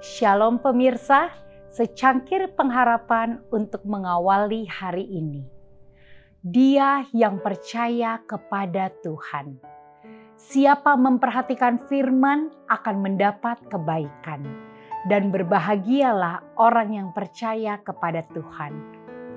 Shalom pemirsa, secangkir pengharapan untuk mengawali hari ini. Dia yang percaya kepada Tuhan. Siapa memperhatikan firman akan mendapat kebaikan. Dan berbahagialah orang yang percaya kepada Tuhan.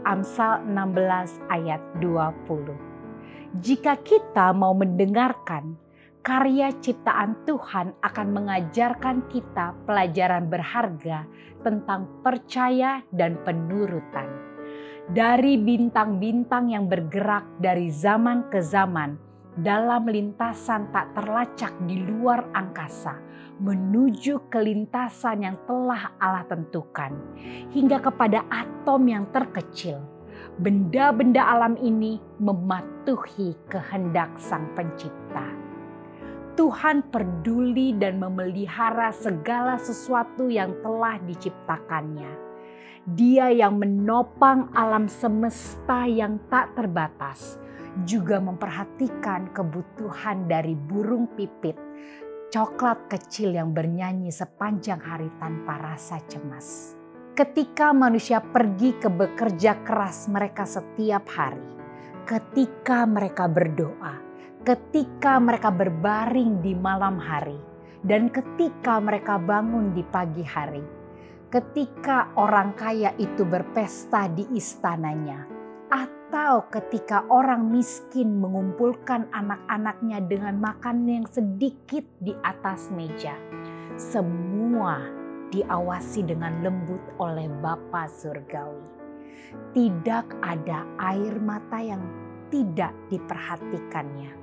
Amsal 16 ayat 20. Jika kita mau mendengarkan karya ciptaan Tuhan akan mengajarkan kita pelajaran berharga tentang percaya dan penurutan. Dari bintang-bintang yang bergerak dari zaman ke zaman dalam lintasan tak terlacak di luar angkasa menuju ke lintasan yang telah Allah tentukan hingga kepada atom yang terkecil. Benda-benda alam ini mematuhi kehendak Sang Pencipta Tuhan peduli dan memelihara segala sesuatu yang telah diciptakannya. Dia yang menopang alam semesta yang tak terbatas, juga memperhatikan kebutuhan dari burung pipit, coklat kecil yang bernyanyi sepanjang hari tanpa rasa cemas. Ketika manusia pergi ke bekerja keras mereka setiap hari, ketika mereka berdoa, ketika mereka berbaring di malam hari dan ketika mereka bangun di pagi hari, ketika orang kaya itu berpesta di istananya, atau ketika orang miskin mengumpulkan anak-anaknya dengan makan yang sedikit di atas meja, semua diawasi dengan lembut oleh Bapa Surgawi. Tidak ada air mata yang tidak diperhatikannya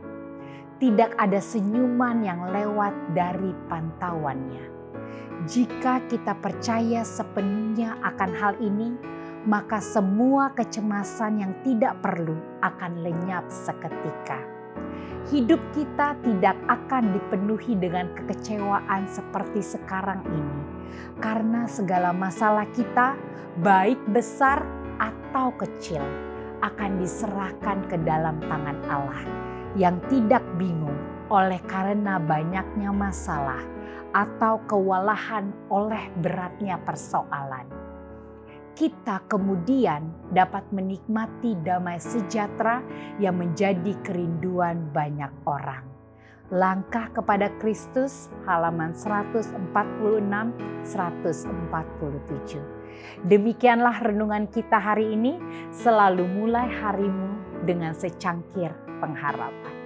tidak ada senyuman yang lewat dari pantauannya. Jika kita percaya sepenuhnya akan hal ini, maka semua kecemasan yang tidak perlu akan lenyap seketika. Hidup kita tidak akan dipenuhi dengan kekecewaan seperti sekarang ini, karena segala masalah kita, baik besar atau kecil, akan diserahkan ke dalam tangan Allah yang tidak bingung oleh karena banyaknya masalah atau kewalahan oleh beratnya persoalan. Kita kemudian dapat menikmati damai sejahtera yang menjadi kerinduan banyak orang. Langkah kepada Kristus halaman 146 147. Demikianlah renungan kita hari ini, selalu mulai harimu dengan secangkir pengharapan.